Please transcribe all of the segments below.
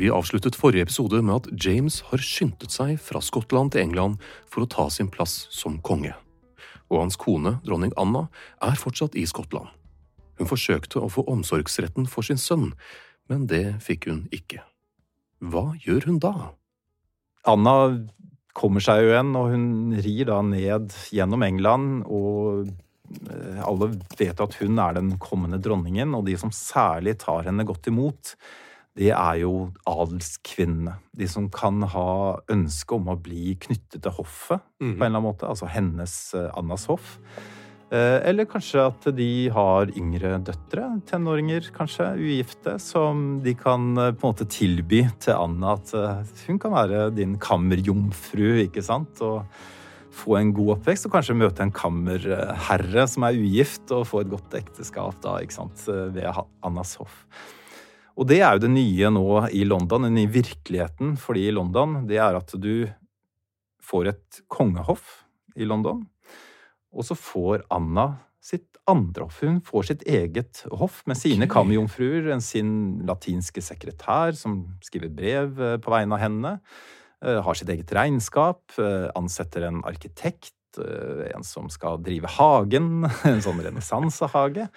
Vi avsluttet forrige episode med at James har skyndet seg fra Skottland til England for å ta sin plass som konge. Og hans kone, dronning Anna, er fortsatt i Skottland. Hun forsøkte å få omsorgsretten for sin sønn, men det fikk hun ikke. Hva gjør hun da? Anna kommer seg jo igjen, og hun rir da ned gjennom England. Og eh, alle vet at hun er den kommende dronningen, og de som særlig tar henne godt imot, det er jo adelskvinnene. De som kan ha ønske om å bli knyttet til hoffet på en eller annen måte. Altså hennes eh, Annas hoff. Eh, Eller kanskje at de har yngre døtre, tenåringer kanskje, ugifte, som de kan eh, på en måte tilby til Anna at hun kan være din kammerjomfru, ikke sant? Og få en god oppvekst, og kanskje møte en kammerherre som er ugift, og få et godt ekteskap da, ikke sant, ved Annas hoff. Og det er jo det nye nå i London, den nye virkeligheten for de i London, det er at du får et kongehoff i London, og så får Anna sitt andre hoff. Hun får sitt eget hoff med sine okay. kammerjomfruer, sin latinske sekretær som skriver brev eh, på vegne av henne, eh, har sitt eget regnskap, eh, ansetter en arkitekt, en som skal drive hagen, en sånn renessansehage.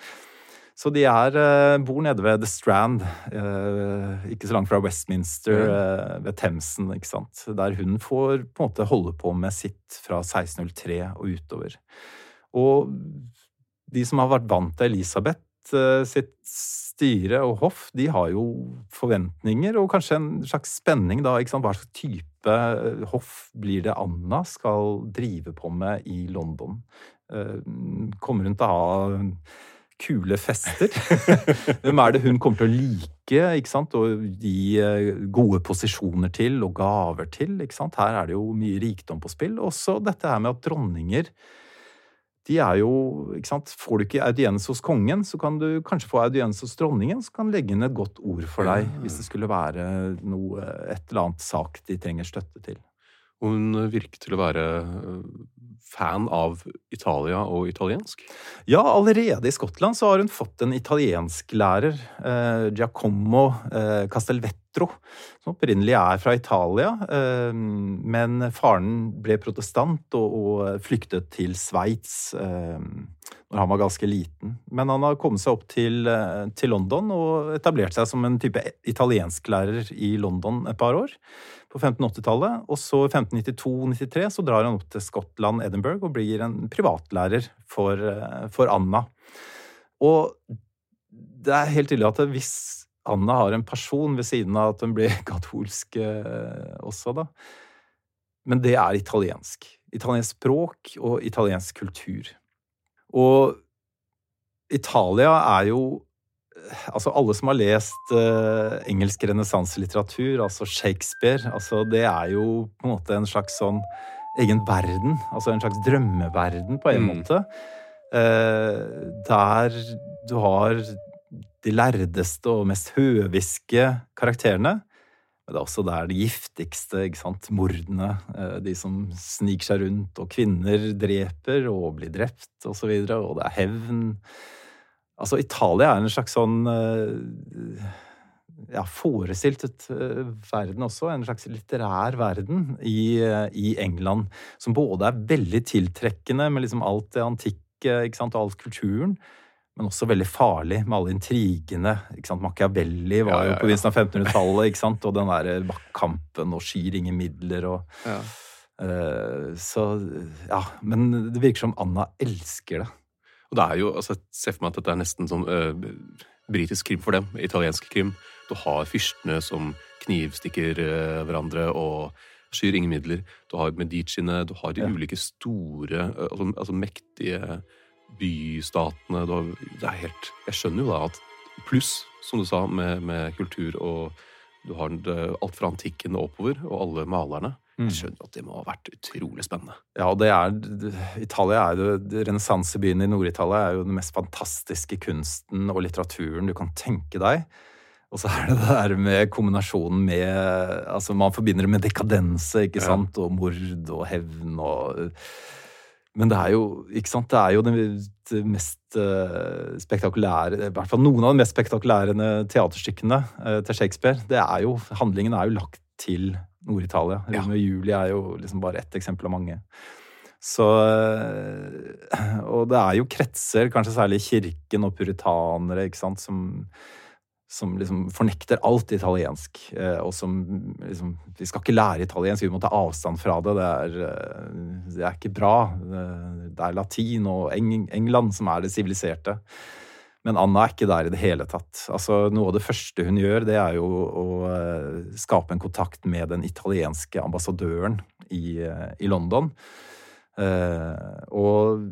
Så de er, eh, bor nede ved The Strand, eh, ikke så langt fra Westminster, eh, ved Themsen, ikke sant. Der hun får på en måte holde på med sitt fra 1603 og utover. Og de som har vært vant til Elisabeth sitt styre og hoff, de har jo forventninger og kanskje en slags spenning da, ikke sant. Hva slags type hoff blir det Anna skal drive på med i London? Kommer hun til å ha kule fester. Hvem er det hun kommer til å like ikke sant? og gi eh, gode posisjoner til og gaver til? ikke sant? Her er det jo mye rikdom på spill. Også dette her med at dronninger de er jo, ikke sant, Får du ikke audiens hos kongen, så kan du kanskje få audiens hos dronningen, så kan legge inn et godt ord for deg hvis det skulle være noe, et eller annet sak de trenger støtte til. Hun virker til å være øh, fan av Italia og italiensk. Ja, allerede i Skottland så har hun fått en italiensklærer, eh, Giacomo eh, Castelvetro, som opprinnelig er fra Italia. Eh, men faren ble protestant og, og flyktet til Sveits eh, når han var ganske liten. Men han har kommet seg opp til, eh, til London og etablert seg som en type italiensklærer i London et par år på 1580-tallet. Og så i 1592-93 så drar han opp til Skottland, Edinburgh, og blir en privatlærer for, eh, for Anna. Og det er helt tydelig at hvis Anna har en person ved siden av at hun blir katolsk eh, også, da Men det er italiensk. Italiensk språk og italiensk kultur. Og Italia er jo Altså, alle som har lest uh, engelsk renessanselitteratur, altså Shakespeare, altså det er jo på en måte en slags sånn egen verden. Altså en slags drømmeverden, på en Mm. måte. Uh, der du har de lærdeste og mest høviske karakterene. Men det er også der de giftigste, ikke sant, mordene, eh, de som sniker seg rundt, og kvinner dreper og blir drept, og så videre, og det er hevn. Altså, Italia er en slags sånn eh, ja, forestiltet eh, verden også, en slags litterær verden i, eh, i England, som både er veldig tiltrekkende med liksom alt det antikke, ikke sant, og all kulturen, men også veldig farlig med alle intrigene. ikke sant, Machiavelli var Ja, ja, jo på begynnelsen av 1500-tallet, ikke sant, og den der maktkampen og skyr ingen midler og uh, Så ja, men det virker som Anna elsker det. Og det er jo, altså, Se for meg at dette er nesten sånn øh, britisk krim for dem. Italiensk krim. Du har fyrstene som knivstikker øh, hverandre og skyr ingen midler. Du har Mediciene, du har de Ja. ulike store, øh, altså, altså mektige bystatene. Du har, det er helt Jeg skjønner jo da at Pluss, som du sa, med, med kultur og du har alt fra antikken og oppover, og alle malerne. Mm. Jeg skjønner jo at det må ha vært utrolig spennende. Ja, og det er Italia er jo Renessansebyen i Nord-Italia er jo den mest fantastiske kunsten og litteraturen du kan tenke deg. Og så er det det der med kombinasjonen med Altså, man forbinder det med dekadense, ikke sant, og mord og hevn og Men det er jo, ikke sant, det er jo det, det mest eh, spektakulære I hvert fall noen av de mest spektakulære teaterstykkene eh, til Shakespeare. Det er jo Handlingen er jo lagt til Nord-Italia. Romeo og Juli er jo liksom bare ett eksempel av mange. Så eh, Og det er jo kretser, kanskje særlig kirken og puritanere, ikke sant, som som liksom fornekter alt italiensk. eh, Og som liksom Vi skal ikke lære italiensk, vi må ta avstand fra det. Det er, eh, det er ikke bra. Det er latin og Eng England som er det siviliserte. Men Anna er ikke der i det hele tatt. Altså, noe av det første hun gjør, det er jo å eh, skape en kontakt med den italienske ambassadøren i, eh, i London. Eh, og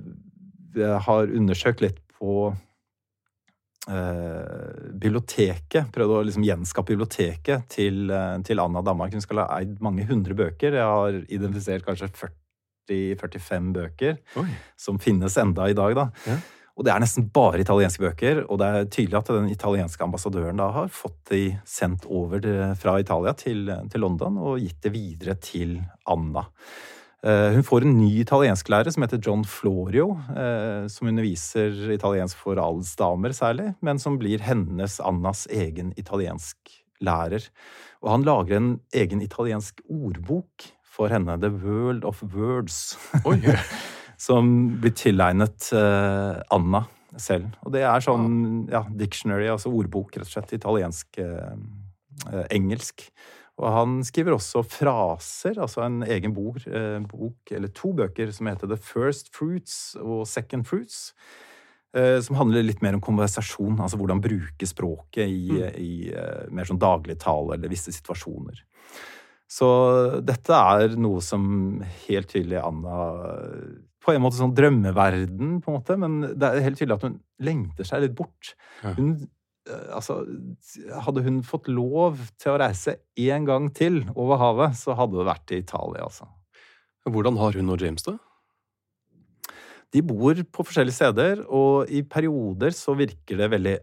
jeg har undersøkt litt på eh, biblioteket. Prøvd å liksom gjenskape biblioteket til, eh, til Anna Danmark. Hun skal ha eid mange hundre bøker. Jeg har identifisert kanskje 40-45 bøker Oi. som finnes enda i dag. da. Ja. Og det er nesten bare italienske bøker, og det er tydelig at den italienske ambassadøren da har fått de sendt over det- fra Italia til, til London og gitt det videre til Anna. Eh, Hun får en ny italiensklærer som heter John Florio, eh, som underviser italiensk for adelsdamer særlig, men som blir hennes, Annas, egen italiensklærer. Og han lager en egen italiensk ordbok for henne, The World of Words. Oi. som blir tilegnet eh, Anna selv. Og det er sånn ja, dictionary, altså ordbok, rett og slett. Italiensk, eh, eh, engelsk. Og han skriver også fraser, altså en egen bok, eh, bok, eller to bøker, som heter The First Fruits og Second Fruits. eh, Som handler litt mer om konversasjon, altså hvordan bruke språket i, i eh, mer sånn daglig tale eller visse situasjoner. Så dette er noe som helt tydelig Anna På en måte sånn drømmeverden, på en måte, men det er helt tydelig at hun lengter seg litt bort. Hun eh, Altså, hadde hun fått lov til å reise én gang til over havet, så hadde det vært i Italia, altså. Hvordan har hun og James det? De bor på forskjellige steder, og i perioder så virker det veldig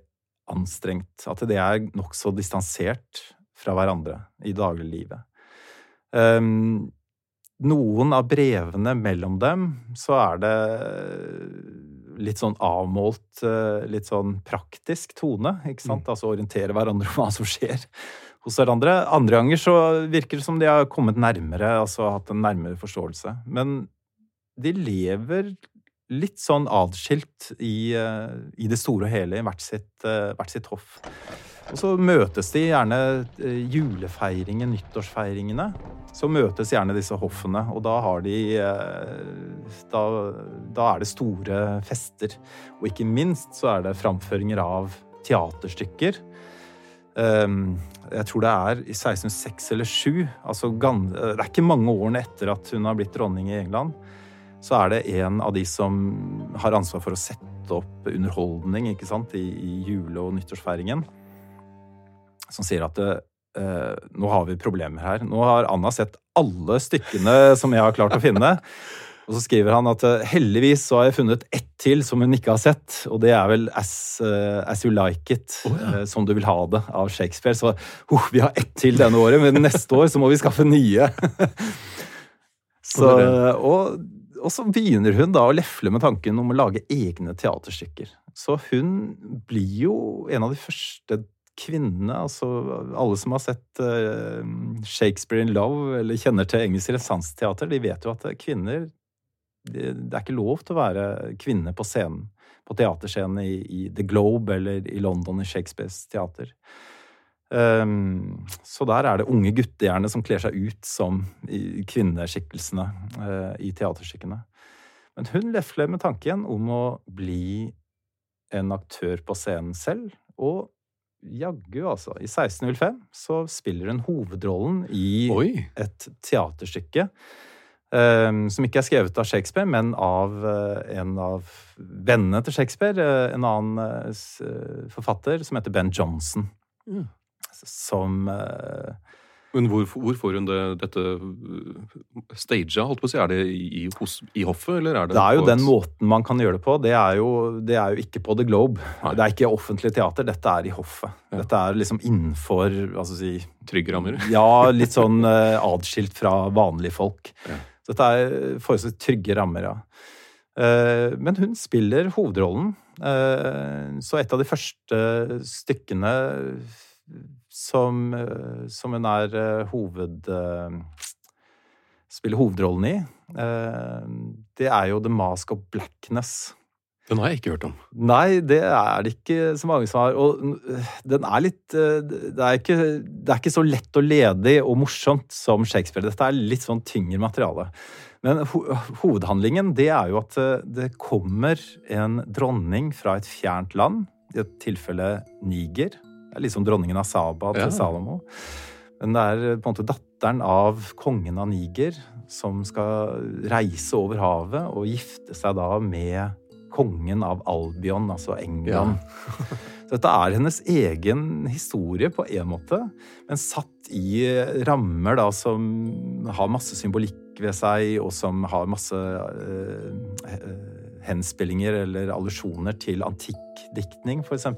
anstrengt. At de er nokså distansert fra hverandre i dagliglivet. Um, noen av brevene mellom dem, så er det litt sånn avmålt, eh, litt sånn praktisk tone, ikke sant? Altså orientere hverandre om hva som skjer hos hverandre. Andre ganger så virker det som de har kommet nærmere, altså hatt en nærmere forståelse. Men de lever litt sånn adskilt i, eh, i det store og hele, i hvert sitt, eh, hvert sitt hoff. Og så møtes de gjerne eh, julefeiringen, nyttårsfeiringene. Så møtes gjerne disse hoffene, og da har de eh, da, da er det store fester. Og ikke minst så er det framføringer av teaterstykker. Um, jeg tror det er i 1606 eller 1607, altså det er ikke mange årene etter at hun har blitt dronning i England, så er det en av de som har ansvar for å sette opp underholdning ikke sant, i, i jule- og nyttårsfeiringen, som sier at det, eh, nå har vi problemer her. Nå har Anna sett alle stykkene som jeg har klart å finne. Og så skriver han at eh, heldigvis så har jeg funnet ett til som hun ikke har sett, og det er vel As, uh, As You Like It, oh, ja. uh, som du vil ha det, av Shakespeare. Så uh, vi har ett til denne året, men neste år så må vi skaffe nye. så, og, og så begynner hun da å lefle med tanken om å lage egne teaterstykker. Så hun blir jo en av de første kvinnene, altså alle som har sett uh, Shakespeare in Love eller kjenner til engelsk renessanseteater, de vet jo at kvinner det, er ikke lov til å være kvinne på scenen, på teaterscenen i, i, The Globe eller i London i Shakespeares teater. Um, så der er det unge guttehjerner som kler seg ut som kvinneskikkelsene uh, i teaterstykkene. Men hun lefler med tanken om å bli en aktør på scenen selv, og jaggu, altså. I 1605 så spiller hun hovedrollen i Oi. et teaterstykke Um, som ikke er skrevet av Shakespeare, men av uh, en av vennene til Shakespeare. Uh, en annen uh, forfatter som heter Ben Johnson. Mm. Som men hvor, hvor, får hun det, dette staged, holdt på å si? Er det i, hos, i hoffet, eller er det Det er jo den måten man kan gjøre det på. Det er jo, det er jo ikke på The Globe. Nei. Det er ikke offentlig teater, dette er i hoffet. Ja. Dette er liksom innenfor altså si, Trygge rammer? Ja, litt sånn uh, adskilt fra vanlige folk. Ja. Så dette er forholdsvis trygge rammer, ja. Eh, men hun spiller hovedrollen. Eh, så et av de første stykkene som, som hun er hoved... Spiller hovedrollen i, det er jo The Mask of Blackness. Den har jeg ikke hørt om. Nei, det er det ikke så mange som har. Og den er litt eh, Det er ikke, det er ikke så lett og ledig og morsomt som Shakespeare. Dette er litt sånn tyngre materiale. Men ho hovedhandlingen det er jo at eh, det kommer en dronning fra et fjernt land. I et tilfelle Niger. Det er liksom dronningen av Saba til ja. Salomo. Men det er på en måte datteren av kongen av Niger som skal reise over havet og gifte seg da med kongen av Albion, altså England. Ja. Så dette er hennes egen historie på en måte, men satt i rammer da som har masse symbolikk ved seg, og som har masse uh, henspillinger eller allusjoner til antikk diktning, f.eks.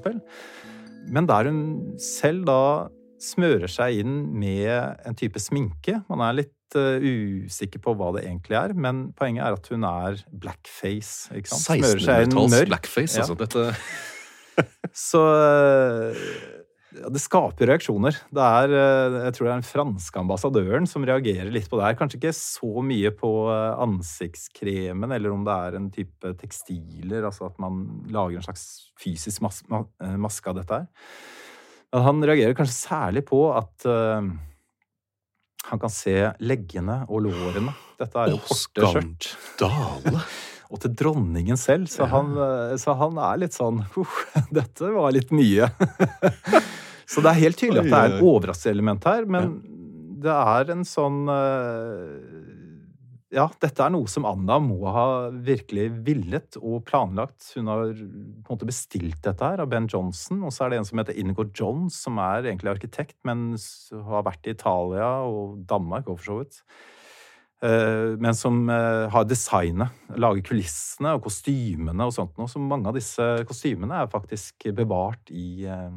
Men der hun selv da smører seg inn med en type sminke. Man er litt uh, usikker på hva det egentlig er, men poenget er at hun er blackface. ikke sant? 1600-talls blackface, ja. altså. Dette Så uh, ja, det skaper reaksjoner. Det er, uh, jeg tror det er den franske ambassadøren som reagerer litt på det her. Kanskje ikke så mye på ansiktskremen, eller om det er en type tekstiler, altså at man lager en slags fysisk mas maske av dette her. Men han reagerer kanskje særlig på at han kan se leggene og lårene. Dette er jo korte skjørt. Og til dronningen selv, så han, så han er litt sånn uh, Dette var litt mye. så det er helt tydelig at det er overraskende element her, men det er en sånn uh, ja, dette er noe som Anna må ha virkelig villet og planlagt. Hun har på en måte bestilt dette her av Ben Johnson. Og så er det en som heter Inigo Jones, som er egentlig arkitekt, men har vært i Italia og Danmark òg, for så vidt. Eh, men som eh, har designet, lager kulissene og kostymene og sånt noe. Så mange av disse kostymene er faktisk bevart i, eh,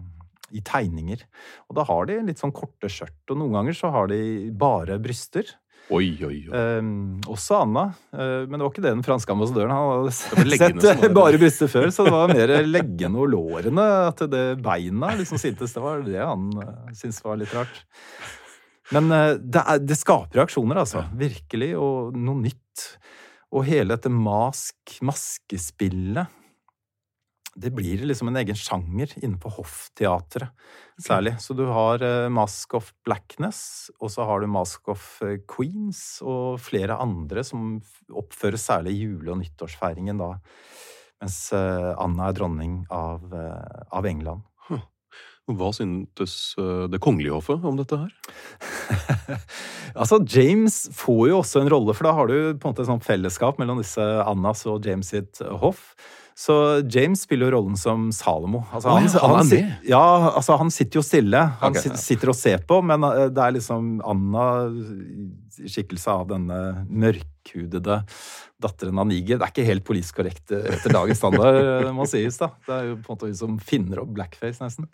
i tegninger. Og da har de litt sånn korte skjørt, og noen ganger så har de bare bryster. Oi, oi, oi. Um, også Anna. Uh, men det var ikke det den franske ambassadøren Han hadde sett bare brystet før, så det var mer leggene og lårene. At det beina liksom syntes. Det var det han syntes var litt rart. Men uh, det, er, det, skaper reaksjoner, altså. Virkelig. Og noe nytt. Og hele dette mask, maskespillet det blir liksom en egen sjanger innenfor hoffteatret, særlig. Så du har uh, Mask of Blackness, og så har du Mask of uh, Queens, og flere andre som oppføres særlig i jule- og nyttårsfeiringen da, mens Anna er dronning av, av England. Huh. Hva syntes det kongelige hoffet om dette her? altså, James får jo også en rolle, for da har du på en måte et sånt fellesskap mellom disse Annas og James sitt hoff. Så James spiller jo rollen som Salomo. Altså, Å, ja, han han, sit- Ja, altså han sitter jo stille. Han okay, sitter og ser på, men eh, det er liksom Anna, skikkelse av denne mørkhudede datteren av Niger. Det er ikke helt politisk korrekt eh, etter dagens standard, eh, må sies. da. Det er jo på en måte hun som finner opp blackface, nesten.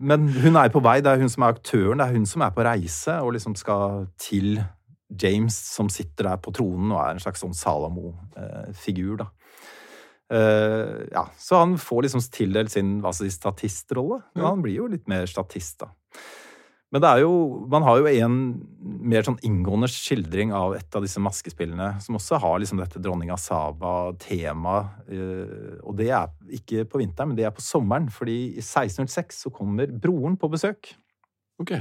Men hun er på vei. Det er hun som er aktøren. Det er hun som er på reise og liksom skal til James, som sitter der på tronen og er en slags sånn Salamo-figur. da. Eh, ja, Så han får liksom tildelt sin hva si, statistrolle. Men han blir jo litt mer statist, da. Men det er jo, man har jo en mer sånn inngående skildring av et av disse maskespillene, som også har liksom dette dronninga Saba-temaet. Uh, og det er ikke på vinteren, men det er på sommeren. fordi i 1606 så kommer broren på besøk. Ok.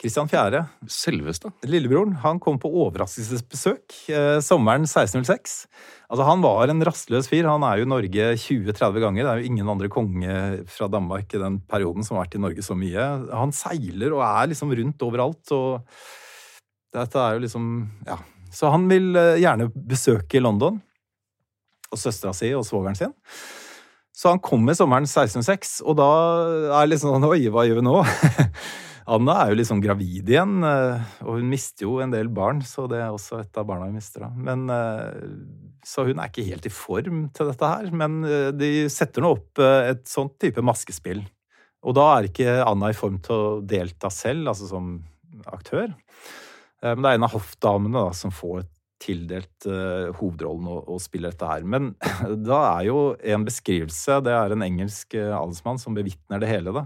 Kristian 4., Selveste. lillebroren, han kom på overraskelsesbesøk eh, sommeren 1606. Altså, han var en rastløs fyr. Han er jo i Norge 20-30 ganger. Det er jo ingen andre konge fra Danmark i den perioden som har vært i Norge så mye. Han seiler og er liksom rundt overalt, og dette er jo liksom Ja. Så han vil eh, gjerne besøke London, og søstera si og svogeren sin. Så han kommer sommeren 1606, og da er det liksom sånn Oi, hva gjør vi nå? Anna er jo liksom gravid igjen, eh, og hun mister jo en del barn, så det er også et av barna hun mister. da. Men, eh, så hun er ikke helt i form til dette her. Men eh, de setter nå opp et sånt type maskespill. Og da er ikke Anna i form til å delta selv, altså som aktør. Men det er en av hoffdamene da, som får tildelt uh, hovedrollen og, og spiller dette her. Men da er jo en beskrivelse, det er en engelsk uh, adelsmann som bevitner det hele, da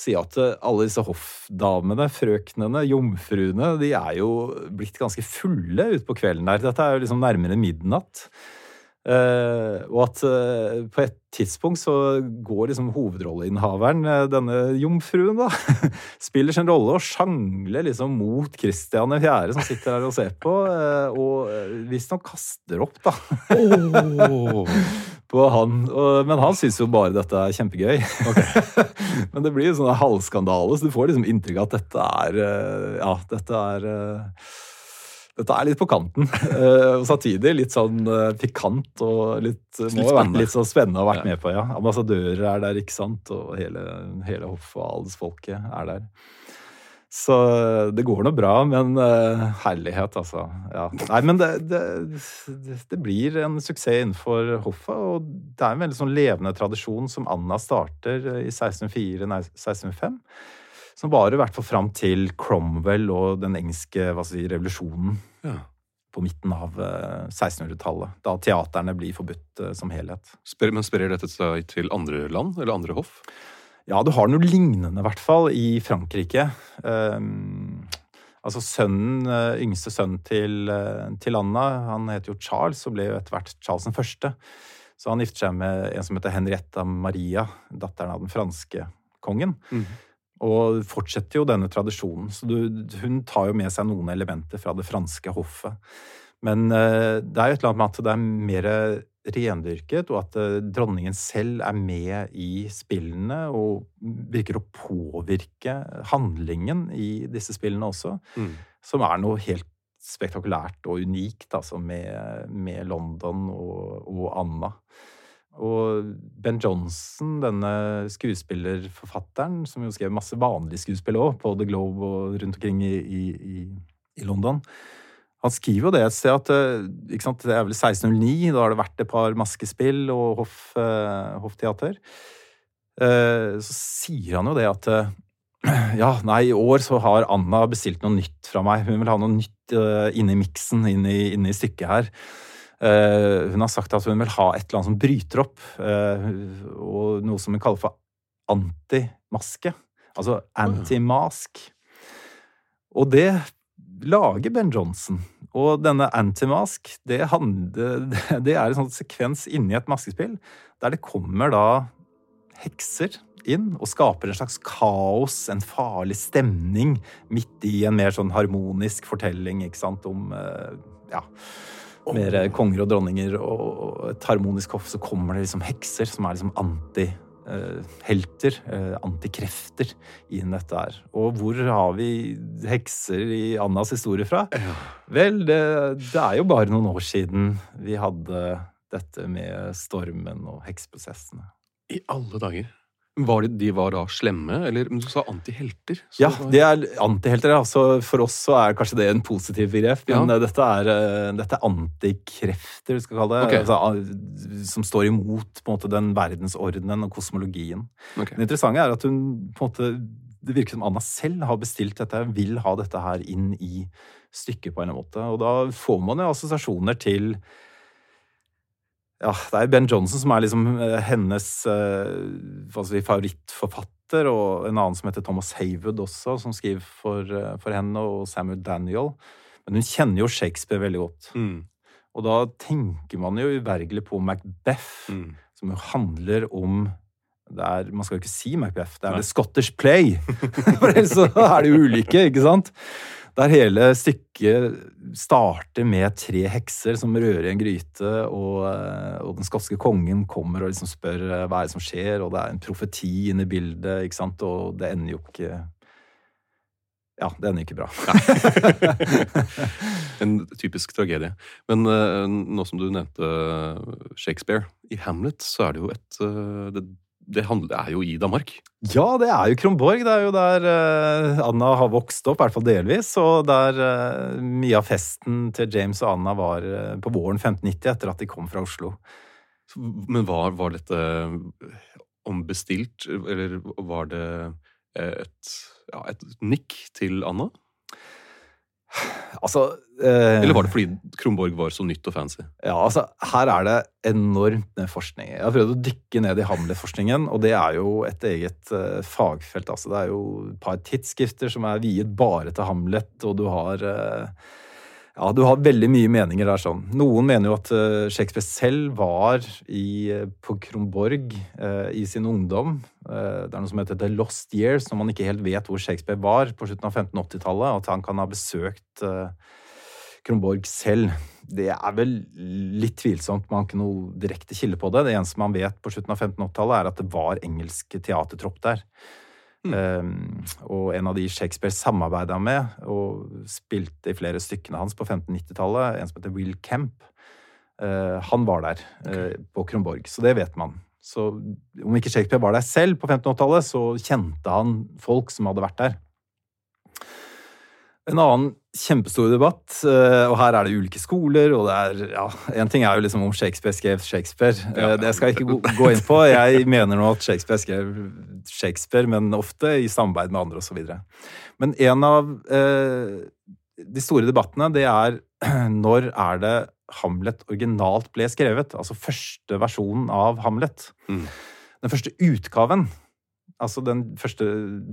sier at eh, alle disse hoffdamene, frøknene, jomfruene, de er jo blitt ganske fulle utpå kvelden der. Dette er jo liksom nærmere midnatt. Uh, og at uh, på et tidspunkt så går liksom hovedrolleinnehaveren, eh, denne jomfruen, da, spiller sin rolle og sjangler liksom mot Kristian 4., som sitter her og ser på, og visstnok kaster opp, da. på han. Og, men han syns jo bare dette er kjempegøy. men det blir jo sånn halvskandale, så du får liksom inntrykk av at dette er eh, Ja, dette er eh, dette er litt på kanten. eh, Og samtidig litt sånn pikant og litt Må ha vært litt så spennende å ha vært Ja. med på, ja. Ambassadører er der, ikke sant, og hele, hele hoffet og adelsfolket er der. Så det går nå bra, men uh, herlighet, altså. Ja. Nei, men det, det, det, blir en suksess innenfor hoffet, og det er en veldig sånn levende tradisjon som Anna starter i 1604, nei, 1605. Som varer i hvert fall fram til Cromwell og den engelske si, revolusjonen Ja. på midten av eh, 1600-tallet. Da teaterne blir forbudt uh, som helhet. Men sprer dette seg til andre land, eller andre hoff? Ja, du har noe lignende, i hvert fall, i Frankrike. Um, altså sønnen, eh, yngste sønnen til, eh, til Anna, han heter jo Charles, og ble jo etter hvert Charles den første. Så han gifter seg med en som heter Henrietta Maria, datteren av den franske kongen. Og fortsetter jo denne tradisjonen. Så du, hun tar jo med seg noen elementer fra det franske hoffet. Men uh, det er jo et eller annet med at det er mer rendyrket, og at eh, dronningen selv er med i spillene og virker å påvirke handlingen i disse spillene også. Mm. Som er noe helt spektakulært og unikt, altså, med, med London og, og Anna. Og Ben Johnson, denne skuespillerforfatteren, som jo skrev masse vanlige skuespill òg, på The Globe og rundt omkring i, i, i, i London, han skriver jo det et sted at eh, sant, det er vel 1609, da har det vært et par maskespill og hoff, eh, hoffteater. Eh, Så sier han jo det at ja, nei, i år så har Anna bestilt noe nytt fra meg. Hun vil ha noe nytt inni miksen, inni, inni stykket her. Hun har sagt at hun vil ha et eller annet som bryter opp, og noe som hun kaller for antimaske. Altså anti-mask. Og det lager Ben Johnson. Og denne anti-mask, det, handler- det er en sånn sekvens inni et maskespill der det kommer da hekser inn og skaper en slags kaos, en farlig stemning, midt i en mer sånn harmonisk fortelling, ikke sant, om eh, ja, mer konger og dronninger og et harmonisk hoff, så kommer det liksom hekser som er liksom anti-helter, eh, antikrefter, inn dette her. Og hvor har vi hekser i Annas historie fra? Vel, det, det er jo bare noen år siden vi hadde dette med stormen og hekseprosessene. I alle dager. Var de, de var da slemme, eller men du sa antihelter? Ja, de er antihelter. Altså, for oss så er kanskje det en positiv begrep, men Ja. eh, dette, er, eh, dette er antikrefter, vi skal kalle det. Okay. Altså, ah, som står imot på en måte, den verdensordenen og kosmologien. Okay. Det interessante er at hun på en måte Det virker som Anna selv har bestilt dette, vil ha dette her inn i stykket på en eller annen måte. Og da får man jo assosiasjoner til ja, det er Ben Johnson som er liksom eh, hennes eh, si, favorittforfatter, og en annen som heter Thomas Haywood også, som skriver for, eh, for henne, og Samuel Daniel. Men hun kjenner jo Shakespeare veldig godt. Mm, Og da tenker man jo uvergelig på Macbeth, mm. som jo handler om er, Man skal jo ikke si Macbeth, det er Nei. The Scottish Play! For ellers så er det jo ulykke, ikke sant? Der hele stykket starter med tre hekser som rører i en gryte, og, eh, og den skotske kongen kommer og liksom spør eh, hva er det som skjer, og det er en profeti inne i bildet, ikke sant, og det ender jo ikke Ja, det ender ikke bra. En typisk tragedie. Men uh, nå som du nevnte Shakespeare, i Hamlet så er det jo et uh, Det, det handler, er jo i Danmark. Ja, det er jo Kronborg. Det er jo der uh, Anna har vokst opp, i hvert fall delvis. Og der uh, mye av festen til James og Anna var uh, på våren 1590, etter at de kom fra Oslo. Men var, var dette ombestilt, eller var det et, ja, et nikk til Anna? Altså eh, Eller var det fordi Kronborg var så nytt og fancy? Ja, altså, her er det enormt med forskning. Jeg har prøvd å dykke ned i Hamlet-forskningen, og det er jo et eget eh, fagfelt. Altså, det er jo et par tidsskrifter som er viet bare til Hamlet, og du har eh, ja, du har veldig mye meninger der. sånn. Noen mener jo at eh, Shakespeare selv var i, eh, på Kronborg eh, i sin ungdom. Eh, det er noe som heter The Lost Years, når man ikke helt vet hvor Shakespeare var på slutten av 1580-tallet. At han kan ha besøkt eh, Kronborg selv. Det er vel litt tvilsomt, man har ikke noe direkte kilde på det. Det eneste man vet på slutten av 1580-tallet, er at det var engelsk teatertropp der. Um, og en av de Shakespeare samarbeida med, og spilte i flere stykkene hans på 1590-tallet, en som heter Will Kemp, uh, han var der eh, på Kronborg. Så det vet man. Så om ikke Shakespeare var der selv på 1580-tallet, så kjente han folk som hadde vært der. En annen kjempestor debatt, eh, og her er det ulike skoler, og det er ja, En ting er jo liksom om Shakespeare skrev Shakespeare. Ja, Eh, det skal jeg ikke gå- gå inn på. Jeg mener nå at Shakespeare skrev Shakespeare, men ofte i samarbeid med andre osv. Men en av eh, de store debattene, det er når er det Hamlet originalt ble skrevet? Altså første versjonen av Hamlet. Mm. Den første utgaven Altså Den første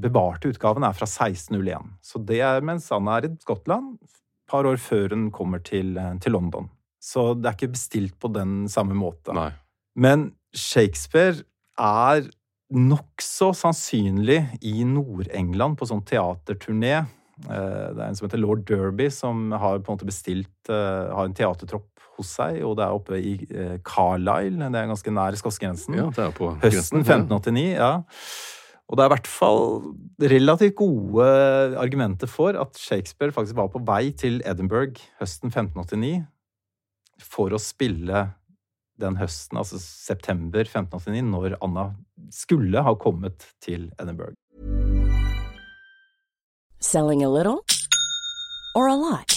bevarte utgaven er fra 1601. Så det er mens Anna er i Skottland, et par år før hun kommer til, til London. Så det er ikke bestilt på den samme måte. Nei. Men Shakespeare er nokså sannsynlig i Nord-England på sånn teaterturné. Eh, Det er en som heter lord Derby, som har på en måte bestilt eh, har en teatertropp hos seg, og det er oppe i eh, Carlisle, det er ganske nær skotskegrensen. Ja, det er på Høsten 1589, ja. Og det er i hvert fall relativt gode argumenter for at Shakespeare faktisk var på vei til Edinburgh høsten 1589 for å spille den høsten, altså september 1589, når Anna skulle ha kommet til Edinburgh. Selling a little or a lot?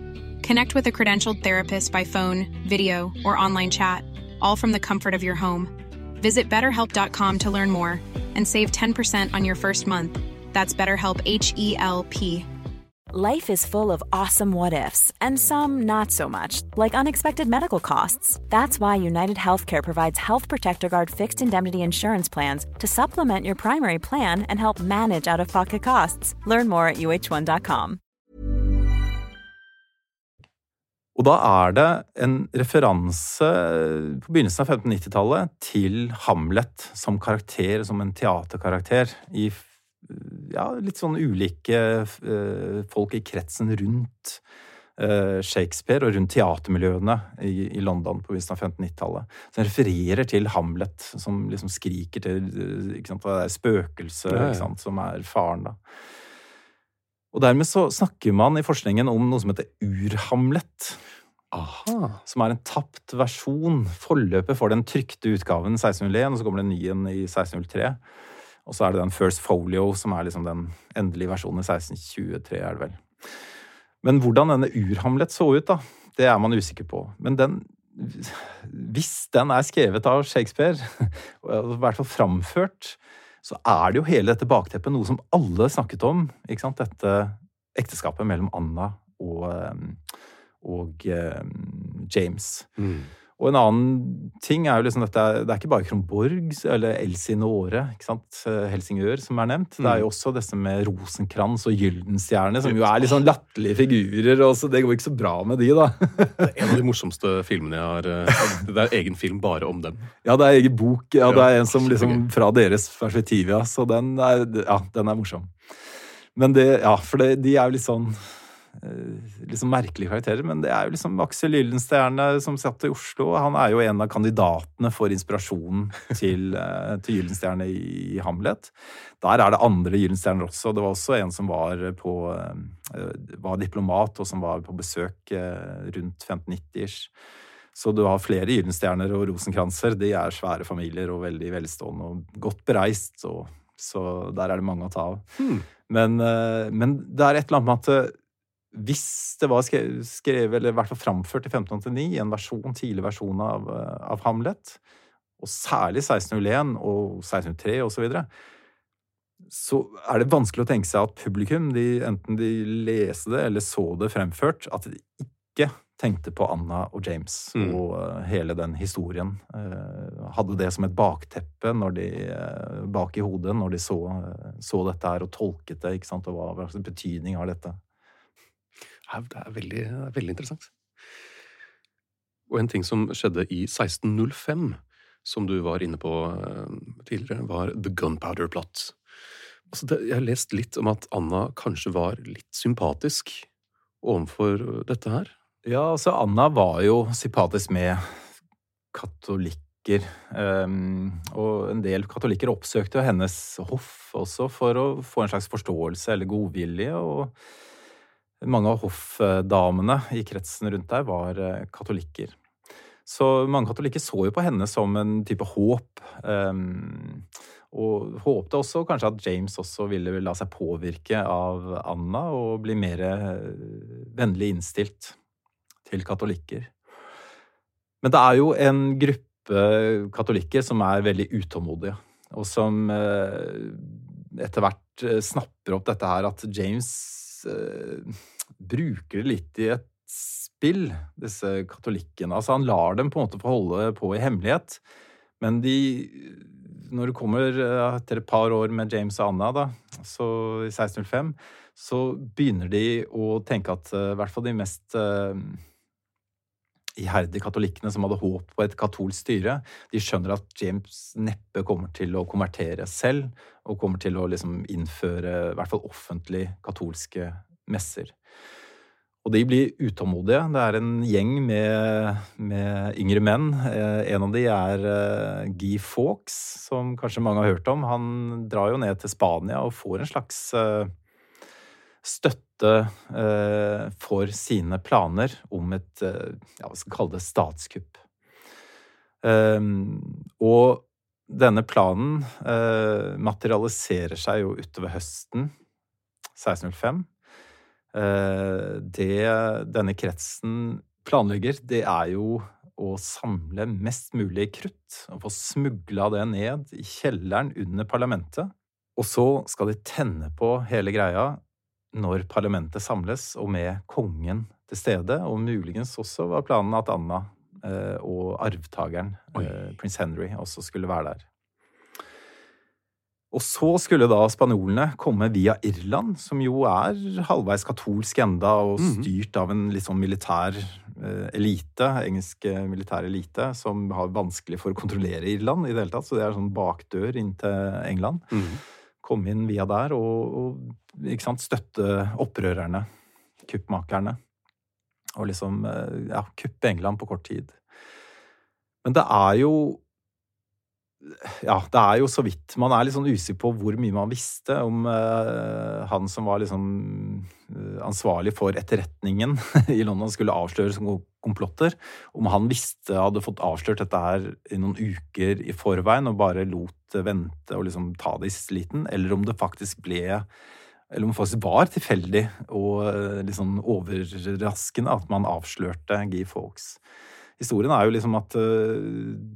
Connect with a credentialed therapist by phone, video, or online chat, all from the comfort of your home. Visit betterhelp.com to learn more and save 10% on your first month. That's BetterHelp H E L P. Life is full of awesome what ifs, and some not so much, like unexpected medical costs. That's why United Healthcare provides Health Protector Guard fixed indemnity insurance plans to supplement your primary plan and help manage out of pocket costs. Learn more at uh1.com. Og da er det en referanse på begynnelsen av 1590-tallet til Hamlet som karakter, som en teaterkarakter, i ja, litt sånn ulike uh, folk i kretsen rundt uh, Shakespeare og rundt teatermiljøene i, London på begynnelsen av 1590-tallet. Som refererer til Hamlet, som liksom skriker til ikke sant, det spøkelset som er faren, da. Og dermed så snakker man i forskningen om noe som heter Ur-Hamlet. Aha. Som er en tapt versjon, forløpet for den trykte utgaven 1601, og så kommer det en ny en i 1603. Og så er det den First Folio, som er liksom den endelige versjonen i 1623, er det vel. Men hvordan denne Ur-Hamlet så ut, da, det er man usikker på. Men den Hvis den er skrevet av Shakespeare, og i hvert fall framført, så er det jo hele dette bakteppet noe som alle snakket om. ikke sant? Dette ekteskapet mellom Anna og, eh, og eh, James. Mm. Og en annen ting er jo liksom dette Det er ikke bare Kronborg eller Elsinore, ikke sant, Helsingør, som er nevnt. Det er jo mm. også disse med Rosenkrantz og Gyldenstjerne, som jo er litt sånn latterlige figurer. og så Det går ikke så bra med de, da. det er en av de morsomste filmene jeg har eh, Det er egen film bare om dem. Ja, det er egen bok. Ja, det er en som liksom fra deres perspektiv, ja. Så den er, ja, den er morsom. Men det, ja, for det, de er jo litt sånn Eh, liksom merkelige karakterer, men det er jo liksom Aksel Gyldenstjerne som satt i Oslo. Han er jo en av kandidatene for inspirasjonen til, eh, til Gyldenstjerne i Hamlet. Der er det andre Gyldenstjerner også. Det var også en som var, på, eh, var diplomat, og som var på besøk rundt 1590-ish. Så du har flere Gyldenstjerner og rosenkranser. De er svære familier og veldig velstående og godt bereist. Og, så der er det mange å ta av. Hmm. Men, men, det er et eller annet med at hvis det var skrevet, eller i hvert fall framført i 1589, en versjon, tidlig versjon av, av Hamlet, og særlig 1601 og 1603 osv., så, videre, så er det vanskelig å tenke seg at publikum, de, enten de leste det eller så det fremført, at de ikke tenkte på Anna og James mm. og uh, hele den historien. Uh, hadde det som et bakteppe når de, bak i hodet når de så, så, dette her og tolket det, ikke sant, og hva slags betydning har dette. Det er veldig, veldig interessant. Og en ting som skjedde i 1605, som du var inne på eh, tidligere, var The Gunpowder Plot. Altså det, jeg har lest litt om at Anna kanskje var litt sympatisk overfor dette her. Ja, altså Anna var jo sympatisk med katolikker. Um, og en del katolikker oppsøkte hennes hoff også for å få en slags forståelse eller godvilje. og mange av hoffdamene i kretsen rundt der var eh, katolikker. Så mange katolikker så jo på henne som en type håp. Um, og håpte også kanskje at James også ville la seg påvirke av Anna og bli mer eh, vennlig innstilt til katolikker. Men det er jo en gruppe katolikker som er veldig utålmodige, og som eh, etter hvert snapper opp dette her at James bruker det litt i et spill, disse katolikkene. Altså, han lar dem på en måte få holde på i hemmelighet, men de Når det kommer eh, etter et par år med James og Anna, da, så i 1605, så begynner de å tenke at uh, i hvert fall de mest uh, iherdige katolikkene som hadde håp på et katolsk styre, de skjønner at James neppe kommer til å konvertere selv, og kommer til å liksom innføre i hvert fall offentlig katolske messer. Og de blir utålmodige. Det er en gjeng med, med yngre menn. Eh, en av de er eh, Guy Fawkes, som kanskje mange har hørt om. Han drar jo ned til Spania og får en slags eh, får sine planer om et ja, hva skal vi kalle det statskupp. Og denne planen materialiserer seg jo utover høsten 1605. Eh, det denne kretsen planlegger, det er jo å samle mest mulig krutt og få smugla det ned i kjelleren under parlamentet. Og så skal de tenne på hele greia når parlamentet samles, og med kongen til stede. Og muligens også var planen at Anna eh, og arvtakeren, eh, prins Henry, også skulle være der. Og så skulle da spanjolene komme via Irland, som jo er halvveis katolsk enda, og styrt av en litt sånn militær eh, elite, engelsk eh, militær elite, som har vanskelig for å kontrollere Irland i det hele tatt. Så det er sånn bakdør inn til England. Komme inn via der og, og sant, støtte opprørerne, kuppmakerne. Og liksom eh, ja, kuppe England på kort tid. Men det er jo ja, det er jo så vidt Man er litt sånn usikker på hvor mye man visste om uh, han som var liksom eh, ansvarlig for etterretningen i London, skulle avsløre som komplotter. Om han visste, hadde fått avslørt dette her i noen uker i forveien og bare lot det vente og liksom ta det i sliten, eller om det faktisk ble eller om det faktisk var tilfeldig og eh, sånn overraskende at man avslørte Guy Fawkes. Historien er jo liksom at uh,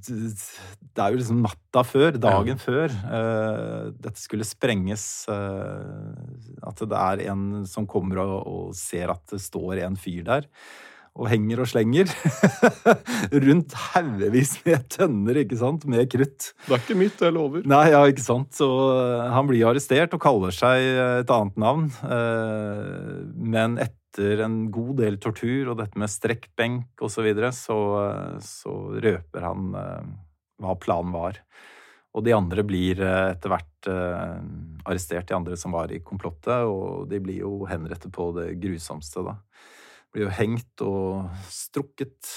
Det er jo liksom natta før, dagen ja. før, uh, dette skulle sprenges. At det er en som kommer og, og, ser at det står en fyr der. Og henger og slenger. Rundt haugevis med tønner, ikke sant, med krutt. Det er ikke mitt, jeg lover. Nei, ja, ikke sant. Så han blir arrestert og kaller seg et annet navn. Men etter en god del tortur og dette med strekkbenk osv., så, videre, så så røper han hva planen var. Og de andre blir etter hvert arrestert, de andre som var i komplottet, og de blir jo henrettet på det grusomste, da. Blir jo hengt og strukket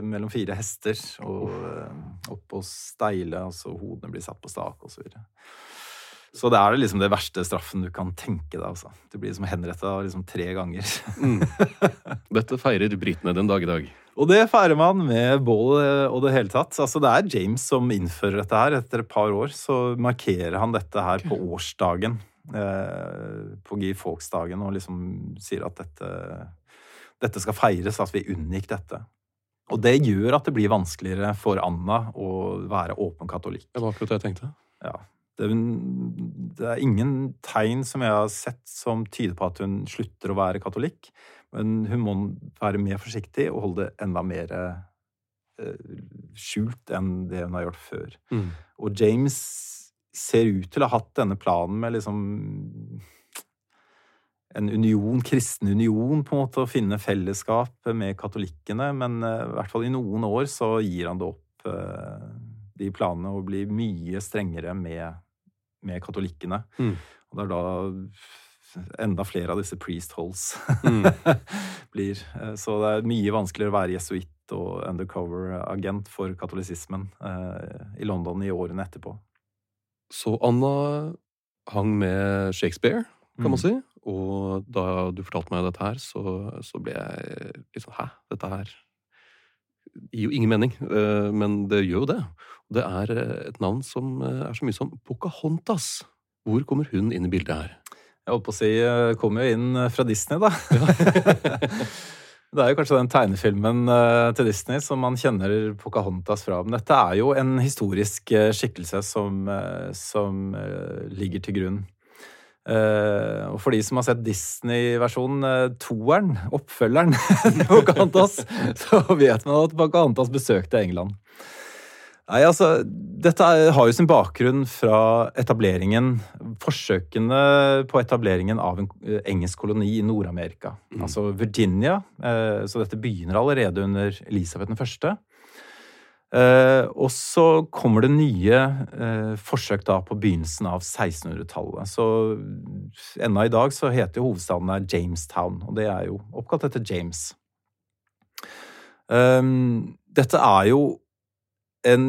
mellom fire hester og opp på steile, altså hodene blir satt på stak osv. Så det er liksom det verste straffen du kan tenke deg. Altså. Du blir liksom henretta liksom tre ganger. mm. Dette feirer britene den dag i dag. Og det feirer man med bål og det hele tatt. Altså, det er James som innfører dette her. Etter et par år så markerer han dette her på årsdagen. Eh, på Guy Fawkes-dagen og liksom sier at dette, dette skal feires, at vi unngikk dette. Og det gjør at det blir vanskeligere for Anna å være åpen katolikk. Det var akkurat det jeg tenkte. Ja, det, det, er ingen tegn som jeg har sett som tyder på at hun slutter å være katolikk. Men hun må være mer forsiktig og holde det enda mer eh, skjult enn det hun har gjort før. Mm. Og James ser ut til å ha hatt denne planen med liksom en union, kristen union, på en måte, å finne fellesskap med katolikkene. Men uh, i hvert fall i noen år så gir han det opp, uh, de planene, og blir mye strengere med med katolikkene. Mm. Og det er da enda flere av disse priest holes mm. blir. Eh, så det er mye vanskeligere å være jesuitt og undercover-agent for katolisismen eh, i London i årene etterpå. Så Anna hang med Shakespeare, kan man mm. si. Og da du fortalte meg dette her, så, så ble jeg litt sånn Hæ? Dette her gir jo ingen mening, eh, men det gjør jo det. Det er eh, et navn som eh, er så mye som Pocahontas. Hvor kommer hun inn i bildet her? Jeg holdt på å si kommer jo inn fra Disney, da. det er jo kanskje den tegnefilmen til Disney som man kjenner Pocahontas fra. Men dette er jo en historisk skikkelse som, som ligger til grunn. Uh, og for de som har sett Disney-versjonen, uh, toeren, oppfølgeren til Pocahontas, så vet man at Pocahontas besøkte England. Nei, altså, Dette har jo sin bakgrunn fra etableringen Forsøkene på etableringen av en uh, engelsk koloni i Nord-Amerika. Mm. Altså Virginia. så dette begynner allerede under Elisabeth den første. Uh, og så kommer det nye uh, forsøk da på begynnelsen av 1600-tallet. Så ennå i dag så heter jo hovedstaden der Jamestown, og det er jo oppkalt etter James. Um, dette er jo en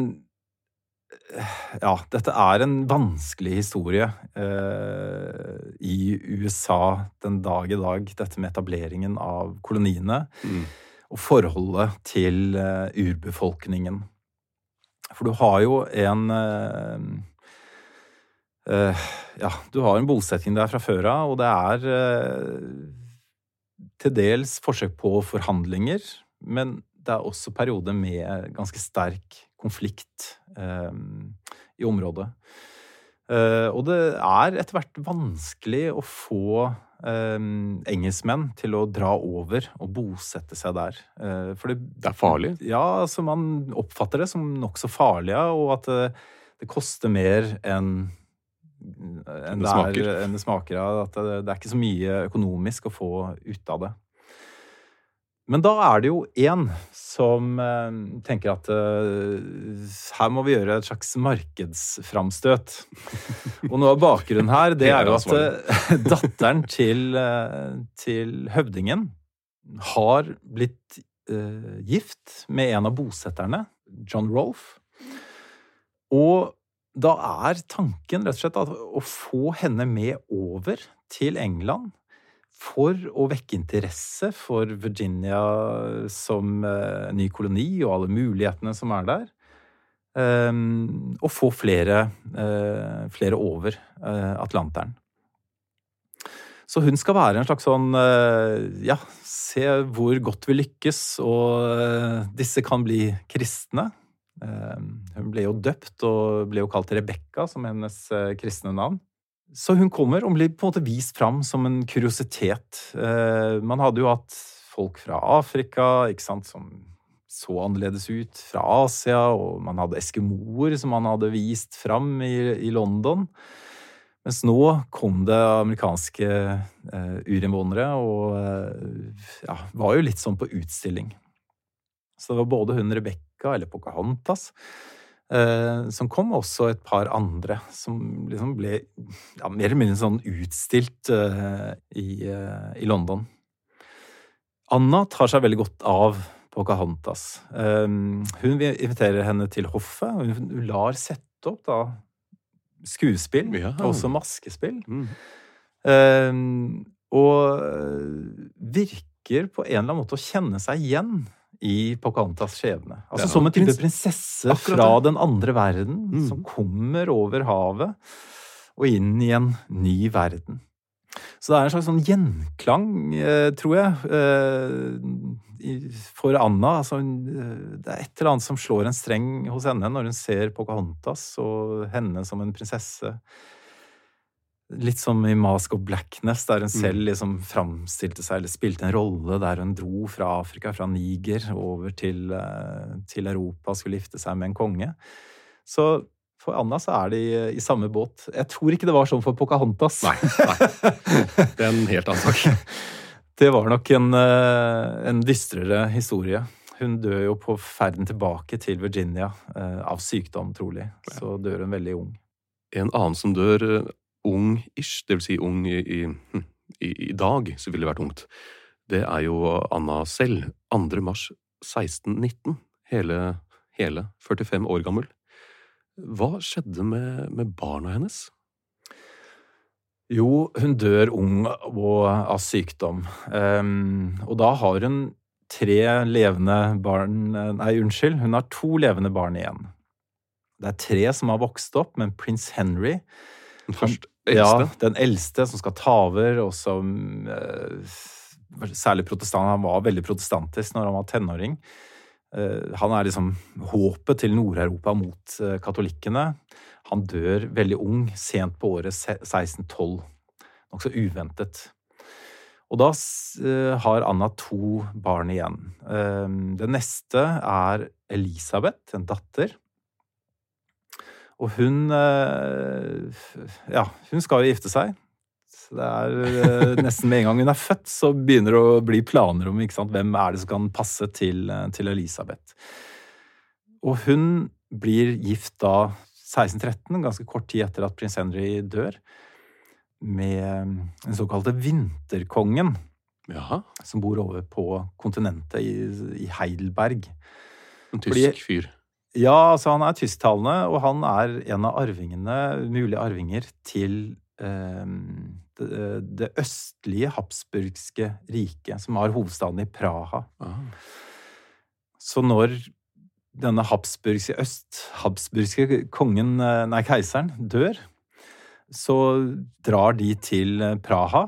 Ja, dette er en vanskelig historie uh, i USA den dag i dag, dette med etableringen av koloniene. Mm og forholdet til uh, urbefolkningen. For du har jo en uh, uh, Ja, du har en bosetting der fra før av, og det er til dels forsøk på forhandlinger, men det er også perioder med ganske sterk konflikt eh, i området. Eh, og det er etter hvert vanskelig å få eh, engelskmenn til å dra over og bosette seg der. Eh, for det, Det er farlig. ja, altså man oppfatter det som nokså farlig, ja, og at det, det koster mer enn enn det smaker. er, enn det smaker. Ja, at det, det er ikke så mye økonomisk å få ut av det. Men da er det jo én som eh, tenker at eh, her må vi gjøre et slags markedsframstøt. Og noe av bakgrunnen her, det er jo at eh, datteren til, til høvdingen har blitt gift med en av bosetterne, John Rolfe. Og da er tanken rett og slett at å få henne med over til England for å vekke interesse for Virginia som eh, ny koloni og alle mulighetene som er der. Um, og få flere, uh, flere over uh, Atlanteren. Så hun skal være en slags sånn uh, Ja, se hvor godt vi lykkes, og disse kan bli kristne. Eh, Hun ble jo døpt og ble jo kalt Rebekka som hennes kristne navn. Så hun kommer og blir på en måte vist fram som en kuriositet. Eh, Man hadde jo hatt folk fra Afrika ikke sant, som så annerledes ut, fra Asia, og man hadde eskimoer som man hadde vist fram i, i London. Mens nå kom det amerikanske eh, urinnvånere og eh, ja, var jo litt sånn på utstilling. Så det var både hun Rebekka, eller Pocahontas, som kom, også et par andre som liksom ble ja, mer eller mindre sånn utstilt eh, i, eh, i London. Anna tar seg veldig godt av Pocahontas. Eh, hun inviterer henne til hoffet, og hun, lar sette opp da skuespill, Ja. og også maskespill. Mm. Eh, og virker på en eller annen måte å kjenne seg igjen i Pocahontas skjebne. Altså Ja, som en type prinsesse Akkurat fra det. den andre verden, Mm. som kommer over havet og inn i en ny verden. Så det er en slags sånn gjenklang, eh, tror jeg, eh, for Anna. Altså, eh, det er et eller annet som slår en streng hos henne når hun ser Pocahontas og henne som en prinsesse. Litt som i Mask of Blackness, der hun selv liksom framstilte seg, eller spilte en rolle der hun dro fra Afrika, fra Niger, over til, eh, til Europa og skulle gifte seg med en konge. Så for Anna så er de i samme båt. Jeg tror ikke det var sånn for Pocahontas. Nei, nei. Det er en helt annen sak. Det var nok en, eh, en dystrere historie. Hun dør jo på ferden tilbake til Virginia eh, av sykdom, trolig. Så dør hun veldig ung. En annen som dør eh, ung-ish, det vil si ung i, i, hm, i, i dag, så ville det vært ungt, det er jo Anna selv. 2. mars 1619. Hele, hele 45 år gammel. Hva skjedde med, med barna hennes? Jo, hun dør ung og av sykdom. Um, og da har hun tre levende barn Nei, unnskyld, hun har to levende barn igjen. Det er tre som har vokst opp, men prins Henry Den første Ja, den eldste som skal ta over, og som eh, Særlig protestant. Han var veldig protestantisk når han var tenåring. Eh, han er liksom håpet til Nord-Europa mot eh, katolikkene. Han dør veldig ung, sent på året se- 1612. Nokså uventet. Og da har Anna to barn igjen. Den neste er Elisabeth, en datter. Og hun eh, Ja, hun skal jo gifte seg. Så det er eh, nesten med en gang hun er født, så begynner det å bli planer om sant, hvem er det som kan passe til, eh, til Elisabeth. Og hun blir gift da 1613, ganske kort tid etter at prins Henry dør, med den såkalte vinterkongen, Jaha, som bor over på kontinentet i, i Heidelberg. en tysk Fordi- fyr. Ja, altså han er tysktalende, og han er en av arvingene, mulige arvinger til eh, det, det østlige habsburgske riket, som har hovedstaden i Praha. Ah. Så når denne habsburgske øst, habsburgske kongen, eh, nei, keiseren, dør, så drar de til Praha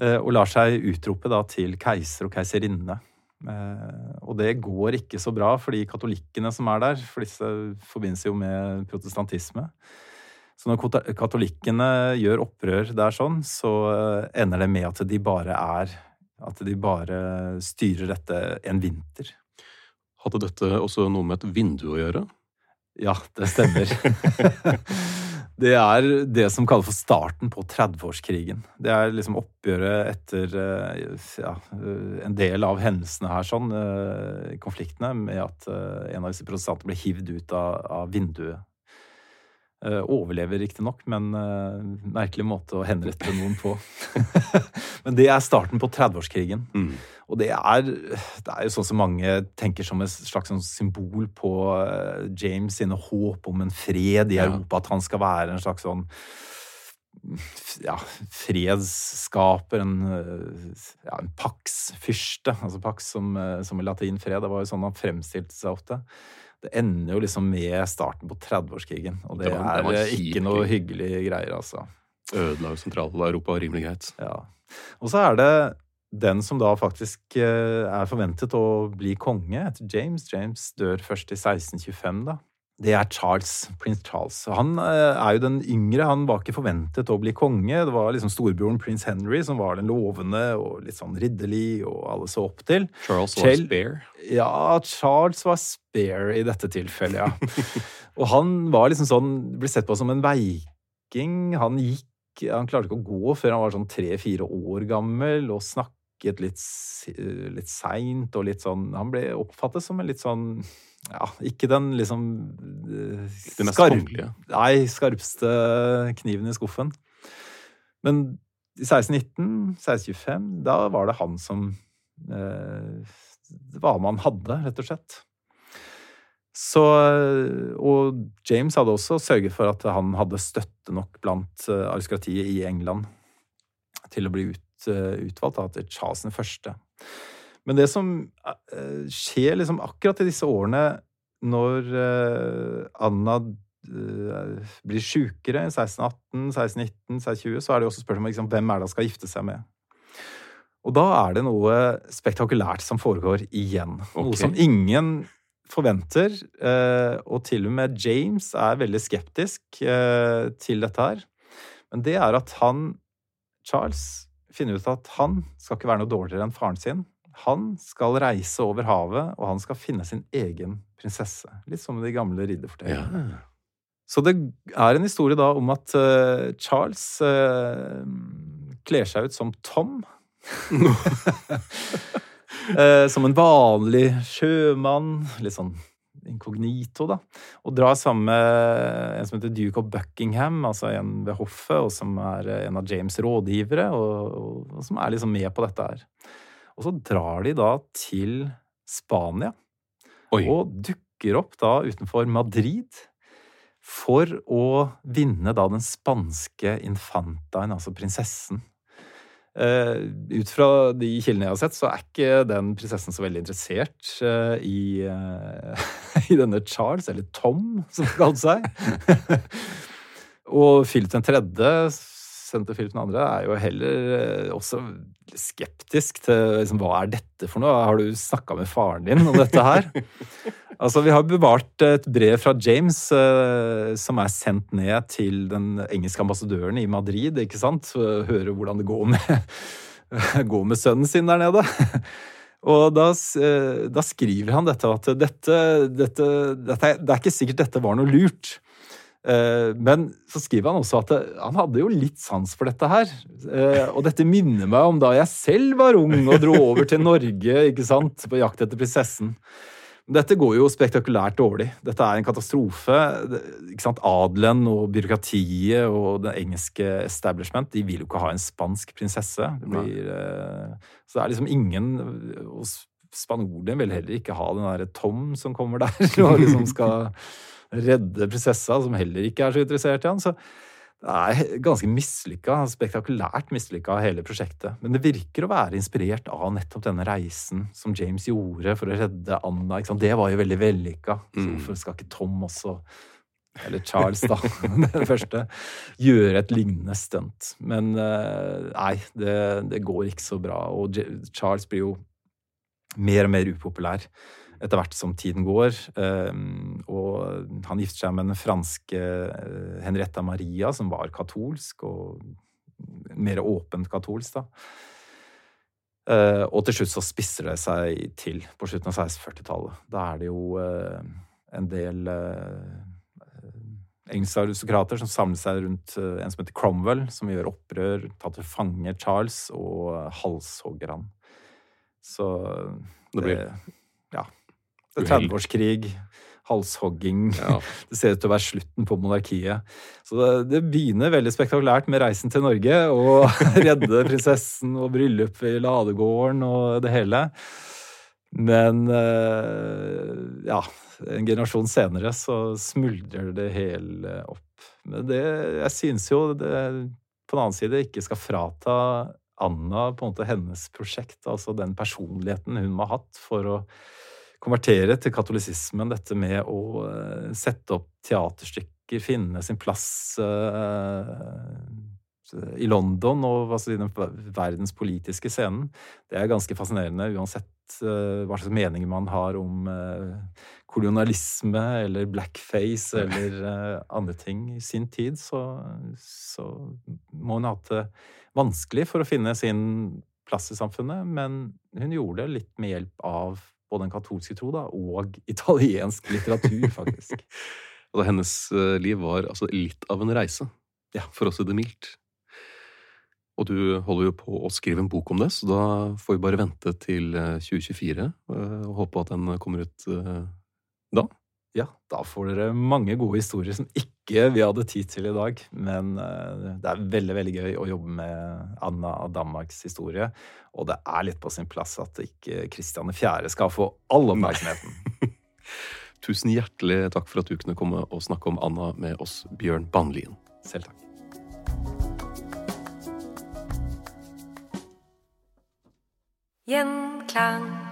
eh, og lar seg utrope da til keiser og keiserinne. Eh, og det går ikke så bra for de katolikkene som er der, for disse forbindes jo med protestantisme. Så når katolikkene gjør opprør der sånn, så eh, ender det med at de bare er At de bare styrer dette en vinter. Hadde dette også noe med et vindu å gjøre? Ja, det stemmer. det er det som kalles for starten på 30-årskrigen. Det er liksom oppgjøret etter eh, ja, en del av hendelsene her, sånn, eh, konfliktene, med at eh, en av disse protestantene ble hivd ut av, av vinduet overlever riktignok, men uh, merkelig måte å henrette noen på. men det er starten på 30-årskrigen. Mm. Og det er, det er jo sånn som mange tenker som et slags sånn symbol på uh, James sine håp om en fred i Europa. Ja. At han skal være en slags sånn ja, fredsskaper, en, ja, en pax-fyrste. Altså pax som, som i latin fred. Det var jo sånn han fremstilte seg ofte det ender jo liksom med starten på 30-årskrigen. Og det, det, var, det er ikke noe hyggelige greier, altså. Ødela Sentral-Europa rimelig greit. Ja. Og så er det den som da faktisk eh, er forventet å bli konge etter James. James dør først i 1625, da det er Charles, prins Charles. Han eh, er jo den yngre. Han var ikke forventet å bli konge. Det var liksom storebroren prins Henry som var den lovende og litt sånn ridderlig, og alle så opp til. Charles var spare? Ja, Charles var spare i dette tilfellet, ja. og han var liksom sånn Ble sett på som en veiking. Han gikk Han klarte ikke å gå før han var sånn tre-fire år gammel, og snakket litt, litt seint og litt sånn Han ble oppfattet som en litt sånn ja, ikke den liksom Den Det mest skarp, Nei, skarpeste kniven i skuffen. Men i 1619, 1625, da var det han som uh, Hva man hadde, rett og slett. Så, og James hadde også sørget for at han hadde støtte nok blant uh, aristokratiet i England til å bli ut, utvalgt da, til Charles den første. Men det som eh, skjer liksom akkurat i disse årene når eh, Anna eh, blir sjukere, 1618, 1619, 1620, så er det også spørsmål om liksom, hvem er det han skal gifte seg med. Og da er det noe spektakulært som foregår igjen. Okay. Noe som ingen forventer. Og til og med James er veldig skeptisk til dette her. Men det er at han, Charles, finner ut at han skal ikke være noe dårligere enn faren sin. Han skal reise over havet, og han skal finne sin egen prinsesse. Litt som de gamle ridderfortellingene. Ja. Så det er en historie da om at uh, Charles uh, kler seg ut som Tom. uh, som en vanlig sjømann. Litt sånn inkognito, da. Og drar sammen med en som heter Duke of Buckingham, altså en ved hoffet, og som er en av James' rådgivere, og, og, og som er liksom med på dette her. Og så drar de da til Spania Oi. og dukker opp da utenfor Madrid for å vinne da den spanske infantaen, altså prinsessen. Uh, ut fra de kildene jeg har sett, så er ikke den prinsessen så veldig interessert uh, i, uh, i, denne Charles, eller Tom, som det kalte seg. og Philip 3., sendte Philip 2., er jo heller også skeptisk til liksom, hva er dette for noe? Har du snakka med faren din om dette her? altså, Vi har bevart et brev fra James eh, som er sendt ned til den engelske ambassadøren i Madrid. ikke sant? Høre hvordan det går med, går med sønnen sin der nede. Og da, uh, da, skriver han dette at dette, dette, dette, Det er ikke sikkert dette var noe lurt. Eh, men så skriver han også at han hadde jo litt sans for dette her. Eh, og dette minner meg om da jeg selv var ung og dro over til Norge ikke sant, på jakt etter prinsessen. Dette går jo spektakulært dårlig. Dette er en katastrofe. Ikke sant? Adelen og byråkratiet og det engelske establishment de vil jo ikke ha en spansk prinsesse. Det blir, eh, så det er liksom ingen Spanjolene vil heller ikke ha den derre Tom som kommer der og liksom skal redde prinsessa, som heller ikke er så interessert i han. Så det er ganske mislykka, spektakulært mislykka, hele prosjektet. Men det virker å være inspirert av nettopp denne reisen som James gjorde for å redde Anna. Det var jo veldig vellykka. Så mm. hvorfor skal ikke Tom også, eller Charles, da, den første, gjøre et lignende stunt? Men eh, nei, det, det går ikke så bra. Og Charles blir jo mer og mer upopulær etter hvert som tiden går. Og han gifter seg med den franske Henrietta Maria, som var katolsk, og mer åpent katolsk, da. Og til slutt så spisser det seg til på slutten av 1640-tallet. Da er det jo en del engelske aristokrater som samler seg rundt en som heter Cromwell, som gjør opprør, tar til fange Charles og halshogger han. Så det, blir Ja. Det er 30-årskrig, halshogging ja. Det ser ut til å være slutten på monarkiet. Så det, det, begynner veldig spektakulært med reisen til Norge og redde prinsessen og bryllup i ladegården og det hele. Men ja, en generasjon senere så smuldrer det hele opp. Men det, jeg synes jo det på den annen side ikke skal frata Anna på en måte hennes prosjekt, altså den personligheten hun må ha hatt for å konvertere til katolisismen, dette med å uh, sette opp teaterstykker, finne sin plass uh, i London og altså, i den verdenspolitiske scenen. Det er ganske fascinerende uansett uh, hva slags meninger man har om kolonialisme eller blackface eller andre ting. I sin tid så, så må hun ha hatt det vanskelig for å finne sin plass i samfunnet, men hun gjorde det litt med hjelp av både den katolske tro da, og italiensk litteratur, faktisk. altså, hennes eh, liv var altså litt av en reise, ja. for å si det mildt. Og du holder jo på å skrive en bok om det, så da får vi bare vente til 2024 eh, eh, og håpe at den kommer ut da. Ja, da får dere mange gode historier som ikke vi hadde tid til i dag. Men eh, det er veldig veldig gøy å jobbe med Anna av Danmarks historie. Og det er litt på sin plass at ikke Kristian 4. skal få all oppmerksomheten. Tusen hjertelig takk for at du kunne komme og snakke om Anna med oss, Bjørn Banlien. Selv takk. Gjenklang.